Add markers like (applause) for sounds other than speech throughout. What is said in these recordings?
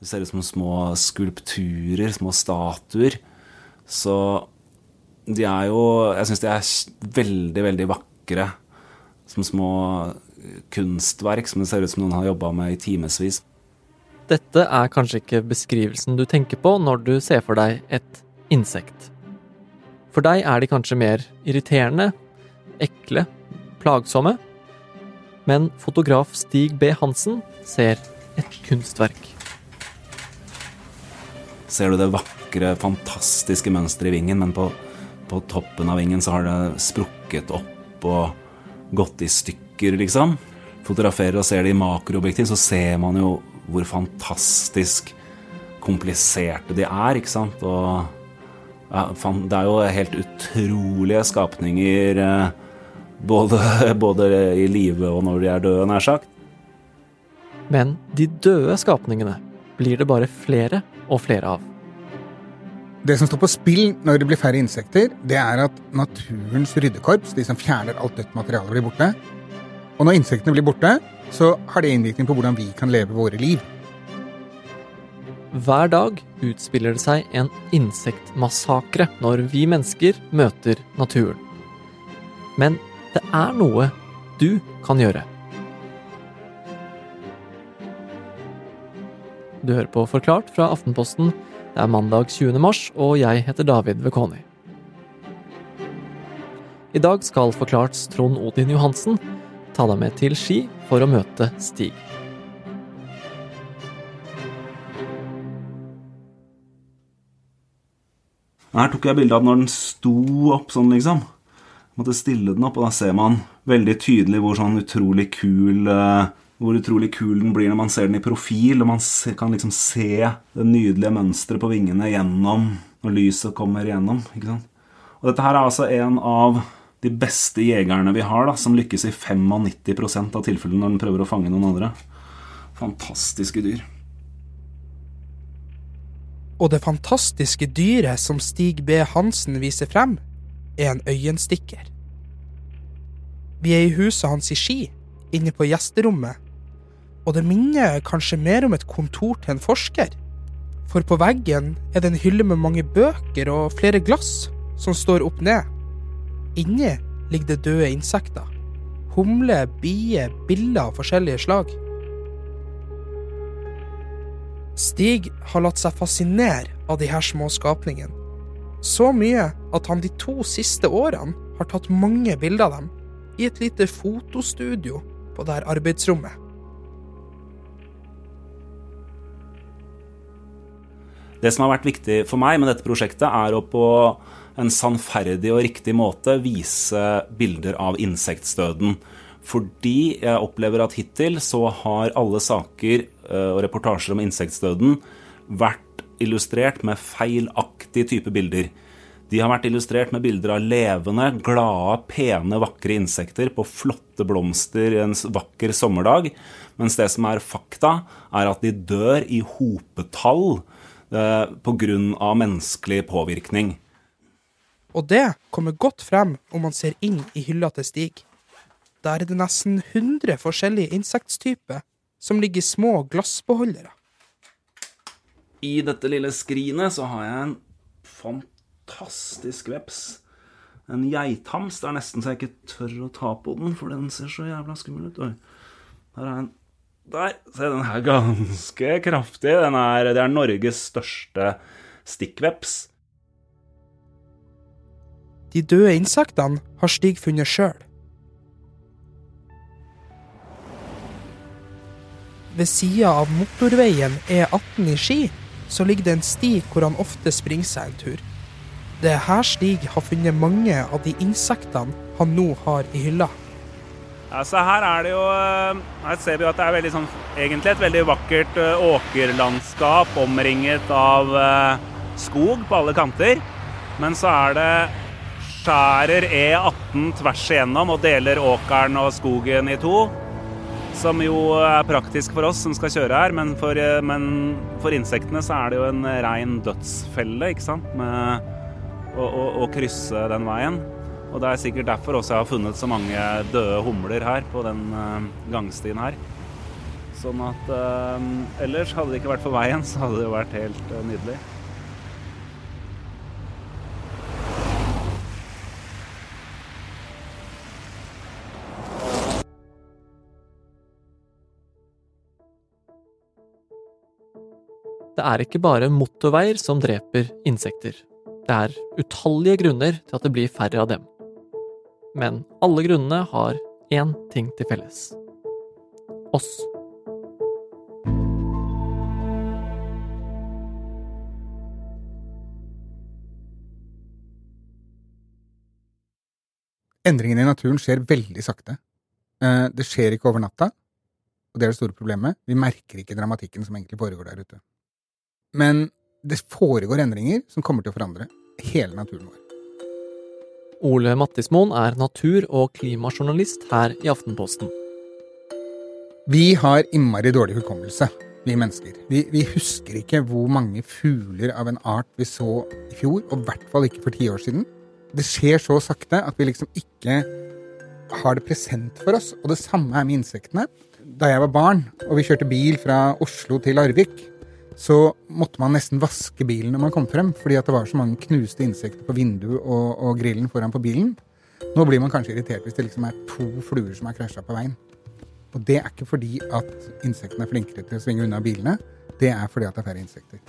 Det ser ut som små skulpturer, små statuer. Så de er jo Jeg syns de er veldig, veldig vakre. Som små kunstverk som det ser ut som noen har jobba med i timevis. Dette er kanskje ikke beskrivelsen du tenker på når du ser for deg et insekt. For deg er de kanskje mer irriterende, ekle, plagsomme. Men fotograf Stig B. Hansen ser et kunstverk. Ser du det vakre, fantastiske mønsteret i vingen, men på, på toppen av vingen så har det sprukket opp og gått i stykker, liksom. Fotograferer og ser det i makroobjektiv, så ser man jo hvor fantastisk kompliserte de er, ikke sant. Og ja, det er jo helt utrolige skapninger eh, både, (laughs) både i live og når de er døde, nær sagt. Men de døde skapningene blir det bare flere og flere av. Det som står på spill når det blir færre insekter, det er at naturens ryddekorps, de som fjerner alt dødt materiale, blir borte. Og når insektene blir borte, så har det innvirkning på hvordan vi kan leve våre liv. Hver dag utspiller det seg en insektmassakre når vi mennesker møter naturen. Men det er noe du kan gjøre. Du hører på Forklart fra Aftenposten. Det er mandag 20. mars, og jeg heter David Vekoni. I dag skal Forklarts Trond Odin Johansen ta deg med til Ski for å møte Stig. Her tok jeg bilde av når den sto opp sånn, liksom. Jeg måtte stille den opp, og da ser man veldig tydelig hvor sånn utrolig kul uh, hvor utrolig kul den blir når man ser den i profil, og man kan liksom se det nydelige mønsteret på vingene gjennom når lyset kommer sant? Og dette her er altså en av de beste jegerne vi har, da, som lykkes i 95% av tilfellene når den prøver å fange noen andre. Fantastiske dyr. Og det fantastiske dyret som Stig B. Hansen viser frem, er en øyenstikker. Vi er i huset hans i Ski, inne på gjesterommet, og det minner kanskje mer om et kontor til en forsker. For på veggen er det en hylle med mange bøker og flere glass som står opp ned. Inni ligger det døde insekter. Humle, bier, biller av forskjellige slag. Stig har latt seg fascinere av de her små skapningene. Så mye at han de to siste årene har tatt mange bilder av dem i et lite fotostudio på det her arbeidsrommet. Det som har vært viktig for meg med dette prosjektet, er å på en sannferdig og riktig måte vise bilder av insektstøden. Fordi jeg opplever at hittil så har alle saker eh, og reportasjer om insektstøden vært illustrert med feilaktig type bilder. De har vært illustrert med bilder av levende, glade, pene, vakre insekter på flotte blomster en vakker sommerdag, mens det som er fakta, er at de dør i hopetall pga. menneskelig påvirkning. Og det kommer godt frem om man ser inn i hylla til Stig. Der er det nesten 100 forskjellige insektstyper som ligger i små glassbeholdere. I dette lille skrinet så har jeg en fantastisk veps. En geithams. Det er nesten så jeg ikke tør å ta på den, for den ser så jævla skummel ut. Oi. Der er en Der. Se, den er ganske kraftig. Den er, det er Norges største stikkveps. De døde insektene har Stig funnet sjøl. Ved sida av motorveien E18 i Ski så ligger det en sti hvor han ofte springer seg en tur. Det er her Stig har funnet mange av de insektene han nå har i hylla. Altså her er det jo eh, Her ser vi at det er veldig sånn, egentlig et veldig vakkert eh, åkerlandskap omringet av eh, skog på alle kanter. Men så er det skjærer E18 tvers igjennom og deler åkeren og skogen i to. Som jo er praktisk for oss som skal kjøre her, men for, men for insektene så er det jo en rein dødsfelle, ikke sant. Med å, å, å krysse den veien. Og det er sikkert derfor også jeg har funnet så mange døde humler her på den uh, gangstien her. Sånn at eh, ellers hadde det ikke vært for veien, så hadde det vært helt eh, nydelig. Det er ikke bare motorveier som dreper insekter. Det er utallige grunner til at det blir færre av dem. Men alle grunnene har én ting til felles. Oss. Endringene i naturen skjer veldig sakte. Eh, Det skjer ikke over natta, og det er det store problemet. Vi merker ikke dramatikken som egentlig foregår der ute. Men det foregår endringer som kommer til å forandre hele naturen vår. Ole Mattismoen er natur- og klimajournalist her i Aftenposten. Vi har innmari dårlig hukommelse, vi mennesker. Vi, vi husker ikke hvor mange fugler av en art vi så i fjor, og i hvert fall ikke for ti år siden. Det skjer så sakte at vi liksom ikke har det present for oss. Og det samme er med insektene. Da jeg var barn og vi kjørte bil fra Oslo til Larvik, så måtte man nesten vaske bilen når man kom frem, fordi det var så mange knuste insekter på vinduet og, og grillen foran på bilen. Nå blir man kanskje irritert hvis det liksom er to fluer som har krasja på veien. Og det er ikke fordi at insektene er flinkere til å svinge unna bilene, det er fordi at det er færre insekter.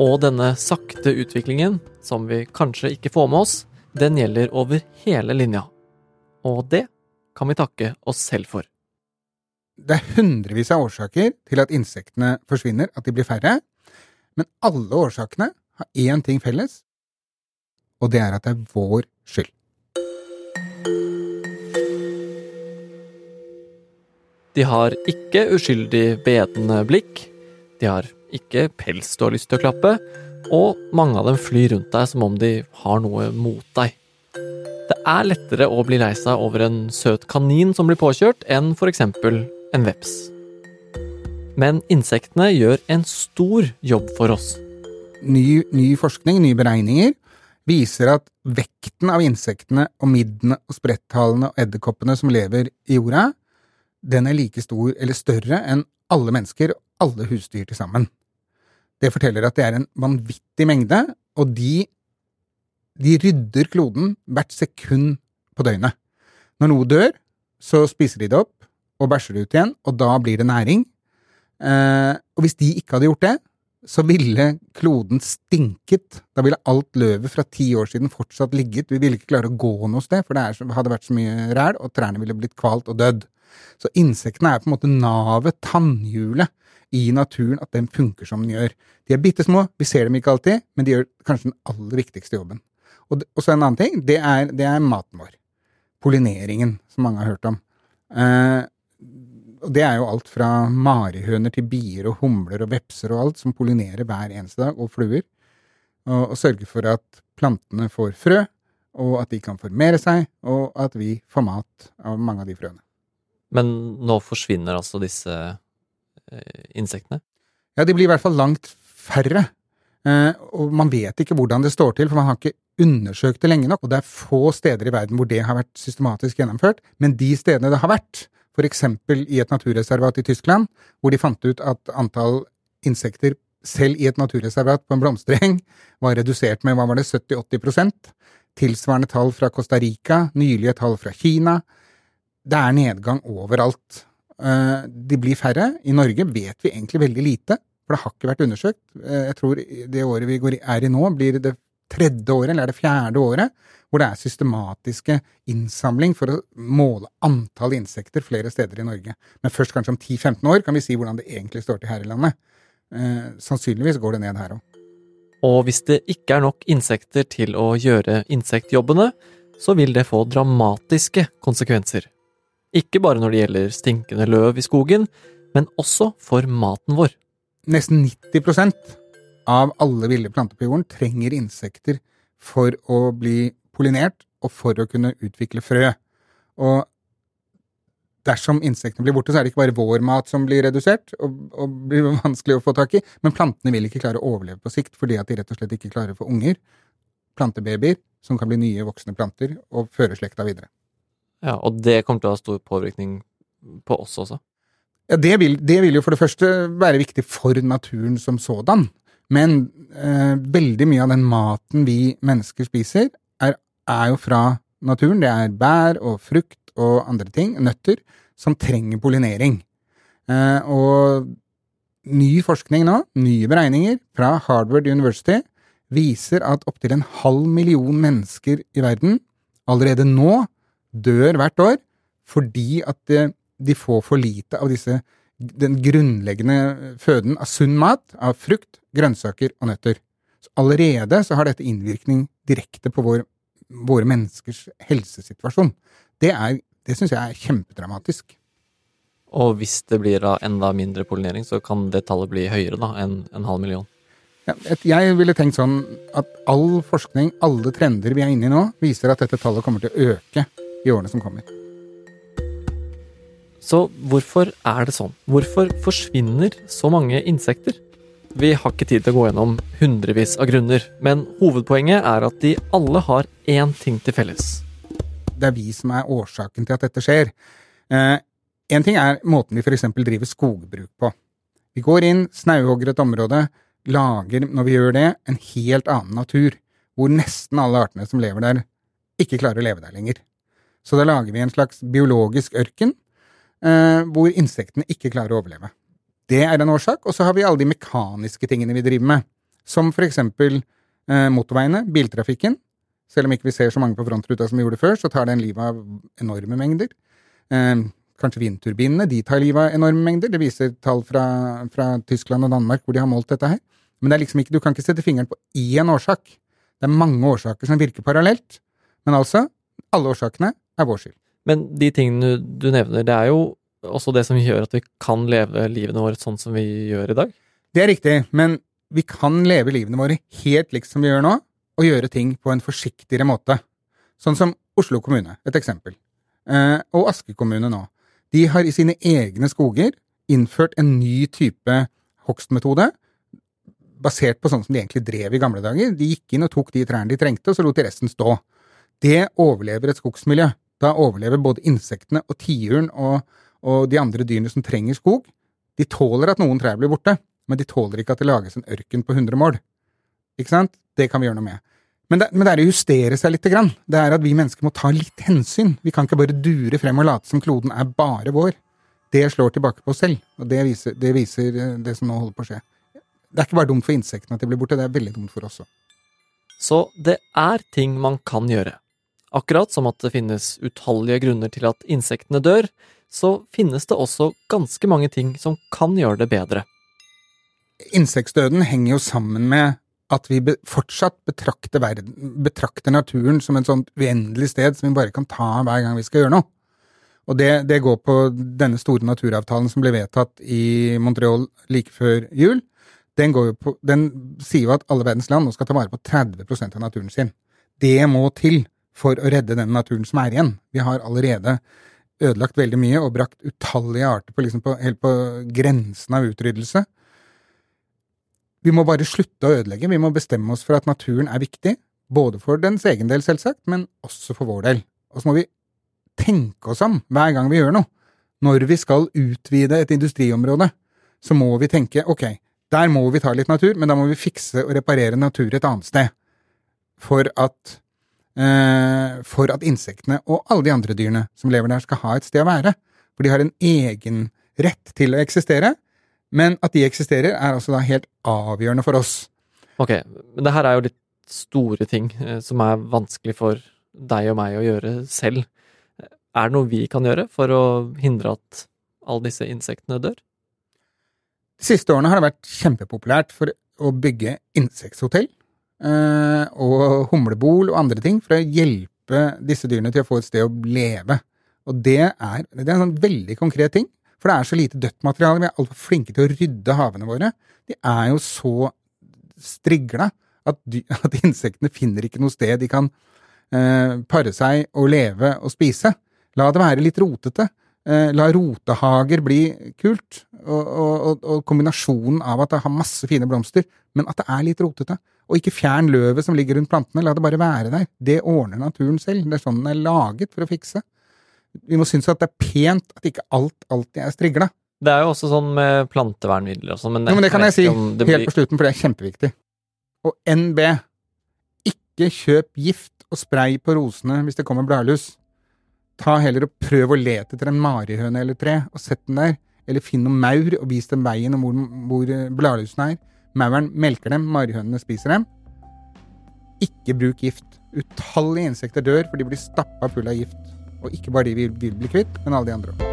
Og denne sakte utviklingen, som vi kanskje ikke får med oss, den gjelder over hele linja. Og det kan vi takke oss selv for. Det er hundrevis av årsaker til at insektene forsvinner, at de blir færre, men alle årsakene har én ting felles, og det er at det er vår skyld. De har ikke uskyldig bedende blikk, de har ikke pels du har lyst til å klappe, og mange av dem flyr rundt deg som om de har noe mot deg. Det er lettere å bli lei seg over en søt kanin som blir påkjørt, enn for eksempel en veps. Men insektene gjør en stor jobb for oss. Ny, ny forskning, nye beregninger, viser at vekten av insektene og middene og spretthalene og edderkoppene som lever i jorda, den er like stor eller større enn alle mennesker og alle husdyr til sammen. Det forteller at det er en vanvittig mengde, og de, de rydder kloden hvert sekund på døgnet. Når noe dør, så spiser de det opp og bæsjer det ut igjen, og da blir det næring. Eh, og hvis de ikke hadde gjort det, så ville kloden stinket. Da ville alt løvet fra ti år siden fortsatt ligget. Vi ville ikke klare å gå noe sted, for det så- hadde vært så mye ræl, og trærne ville blitt kvalt og dødd. Så insektene er på en måte navet, tannhjulet, i naturen, at den funker som den gjør. De er bitte små, vi ser dem ikke alltid, men de gjør kanskje den aller viktigste jobben. Og, og så en annen ting, det er, det er maten vår. Pollineringen, som mange har hørt om. Eh, og det er jo alt fra marihøner til bier og humler og vepser og alt som pollinerer hver eneste dag, og fluer. Og, og sørger for at plantene får frø, og at de kan formere seg, og at vi får mat av mange av de frøene. Men nå forsvinner altså disse eh, insektene. Ja, de blir i hvert fall langt færre. Eh, og man vet ikke hvordan det står til, for man har ikke undersøkt det lenge nok. Og det er få steder i verden hvor det har vært systematisk gjennomført. Men de stedene det har vært, eksempel i et naturreservat i Tyskland, hvor de fant ut at antall insekter selv i et naturreservat på en blomstereng var redusert med hva var det, 70-80% Tilsvarende tall fra Costa Rica, nylige tall fra Kina. Det er nedgang overalt. Eh, De blir færre. I Norge vet vi egentlig veldig lite, for det har ikke vært undersøkt. Eh, Jeg tror det året vi er i nå, blir det tredje året, eller er det fjerde året, hvor det er systematiske innsamling for å måle antall insekter flere steder i Norge. Men først kanskje om 10-15 år kan vi si hvordan det egentlig står til her i landet. Eh, sannsynligvis går det ned her òg. Og hvis det ikke er nok insekter til å gjøre insektjobbene, så vil det få dramatiske konsekvenser. Ikke bare når det gjelder stinkende løv i skogen, men også for maten vår. Nesten 90% av alle ville planter på jorden trenger insekter for å bli pollinert og for å kunne utvikle frø. Og dersom insektene blir borte, så er det ikke bare vår mat som blir redusert og, og blir (laughs) vanskelig å få tak i, men plantene vil ikke klare å overleve på sikt fordi at de rett og slett ikke klarer å få unger. Plantebabyer som kan bli nye voksne planter og føre slekta videre. Ja, og det kommer til å ha stor påvirkning på oss også. Ja, det vil, det vil jo for det første være viktig for naturen som sådan. Men eh, veldig mye av den maten vi mennesker spiser, er, jo fra naturen. Det er bær og frukt og andre ting, nøtter, som trenger pollinering. Eh, og ny forskning nå, nye beregninger fra Harvard University, viser at opptil en halv million mennesker i verden allerede nå dør hvert år fordi at det, de får for lite av disse, den grunnleggende føden av sunn mat, av frukt, grønnsaker og nøtter. Så allerede så har dette innvirkning direkte på vår, våre menneskers helsesituasjon. Det, er, det syns jeg er kjempedramatisk. Og hvis det blir da enda mindre pollinering, så kan det tallet bli høyere da enn en halv million. Ja, jeg ville tenkt sånn at all forskning, alle trender vi er inne i nå, viser at dette tallet kommer til å øke i årene som kommer. Så hvorfor er det sånn? Hvorfor forsvinner så mange insekter? Vi har ikke tid til å gå gjennom hundrevis av grunner, men hovedpoenget er at de alle har én ting til felles. Det er vi som er årsaken til at dette skjer. Eh, en ting er måten vi f.eks. driver skogbruk på. Vi går inn, snauhogger et område, lager, når vi gjør det, en helt annen natur, hvor nesten alle artene som lever der, ikke klarer å leve der lenger. Så da lager vi en slags biologisk ørken, eh, hvor insektene ikke klarer å overleve. Det er en årsak, og så har vi alle de mekaniske tingene vi driver med, som for eksempel eh, motorveiene, biltrafikken. Selv om ikke vi ser så mange på frontruta som vi gjorde før, så tar den livet av enorme mengder. Eh, kanskje vindturbinene, de tar livet av enorme mengder. Det viser tall fra, fra Tyskland og Danmark hvor de har målt dette her. Men det er liksom ikke, du kan ikke sette fingeren på én årsak. Det er mange årsaker som virker parallelt. Men altså, alle årsakene er vår skyld. Men de tingene du, nevner, det er jo også det som gjør at vi kan leve livene våre sånn som vi gjør i dag. Det er riktig, men vi kan leve livene våre helt likt som vi gjør nå, og gjøre ting på en forsiktigere måte. Sånn som Oslo kommune, et eksempel. Eh, og Aske kommune nå. De har i sine egne skoger innført en ny type hogstmetode, basert på sånn som de egentlig drev i gamle dager. De gikk inn og tok de trærne de trengte, og så lot de resten stå. Det overlever et skogsmiljø. Da overlever både insektene og tiuren og, og de andre dyrene som trenger skog. De tåler at noen trær blir borte, men de tåler ikke at det lages en ørken på 100 mål. Ikke sant? Det kan vi gjøre noe med. Men det, men det er å justere seg lite grann. Det er at vi mennesker må ta litt hensyn. Vi kan ikke bare dure frem og late som kloden er bare vår. Det slår tilbake på oss selv, og det viser, det viser eh, det som nå holder på å skje. Det er ikke bare dumt for insektene at de blir borte, det er veldig dumt for oss òg. Så det er ting man kan gjøre. Akkurat som at det finnes utallige grunner til at insektene dør, så finnes det også ganske mange ting som kan gjøre det bedre. Insektdøden henger jo sammen med at vi fortsatt betrakter, verden, betrakter naturen som et sånt uendelig sted som vi bare kan ta hver gang vi skal gjøre noe. Og det, det går på denne store naturavtalen som ble vedtatt i Montreal like før jul. Den, på, den sier jo at alle verdens land nå skal ta vare på 30% av naturen sin. Det må til for å redde den naturen som er igjen. Vi har allerede ødelagt veldig mye og brakt utallige arter på, liksom på, helt på grensen av utryddelse. Vi må bare slutte å ødelegge. Vi må bestemme oss for at naturen er viktig. Både for dens egen del, selvsagt, men også for vår del. Og så må vi tenke oss om hver gang vi gjør noe. Når vi skal utvide et industriområde, så må vi tenke ok, der må vi ta litt natur, men da må vi fikse og reparere natur et annet sted. For at, for at insektene og alle de andre dyrene som lever der, skal ha et sted å være. For de har en egen rett til å eksistere, men at de eksisterer, er altså da helt avgjørende for oss. Ok, men det her er jo litt store ting eh, som er vanskelig for deg og meg å gjøre selv. Er det noe vi kan gjøre for å hindre at alle disse insektene dør? De siste årene har det vært kjempepopulært for å bygge insekthotell eh, og humlebol og andre ting for å hjelpe disse dyrene til å få et sted å leve. Og det er, det er en sånn veldig konkret ting, for det er så lite dødt materiale. Vi er altfor flinke til å rydde havene våre. De er jo så strigla at, (laughs) at insektene finner ikke noe sted de kan eh, pare seg og leve og spise. La det være litt rotete. Eh, la rotehager bli kult, og, og, og, kombinasjonen av at det har masse fine blomster, men at det er litt rotete. Og ikke fjern løvet som ligger rundt plantene, la det bare være der. Det ordner naturen selv. Det er sånn den er laget for å fikse. Vi må synes at det er pent at ikke alt alltid er strigla. Det er jo også sånn med plantevernmidler og sånn, men, Jo, men det kan jeg si helt blir- på slutten, for det er kjempeviktig. Og NB, ikke kjøp gift og spray på rosene hvis det kommer bladlus. Ta heller og prøv å lete etter en marihøne eller tre, og sett den der. Eller finn noen maur og vis dem veien om hvor, hvor bladlusene er. Mauren melker dem, marihønene spiser dem. Ikke bruk gift. Utallige insekter dør, for de blir stappa full av gift. Og ikke bare de vi vil bli kvitt, men alle de andre òg.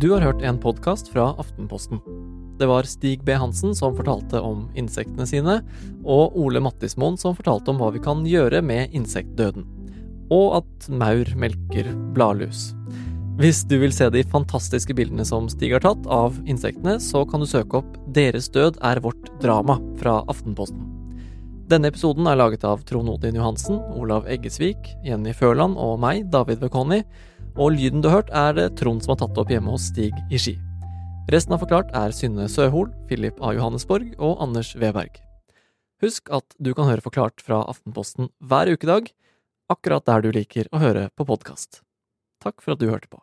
Du har hørt en podkast fra Aftenposten. Det var Stig B. Hansen som fortalte om insektene sine, og Ole Mattismoen som fortalte om hva vi kan gjøre med insektdøden. Og at maur melker bladlus. Hvis du vil se de fantastiske bildene som Stig har tatt av insektene, så kan du søke opp 'Deres død er vårt drama' fra Aftenposten. Denne episoden er laget av Trond Odin Johansen, Olav Eggesvik, Jenny Førland og meg, David Vekoni, og lyden du har hørt er det Trond som har tatt opp hjemme hos Stig i Ski. Resten av Forklart er Synne Søhol, Philip A. Johannesborg og Anders Weberg. Husk at du kan høre Forklart fra Aftenposten hver ukedag, akkurat der du liker å høre på podkast. Takk for at du hørte på.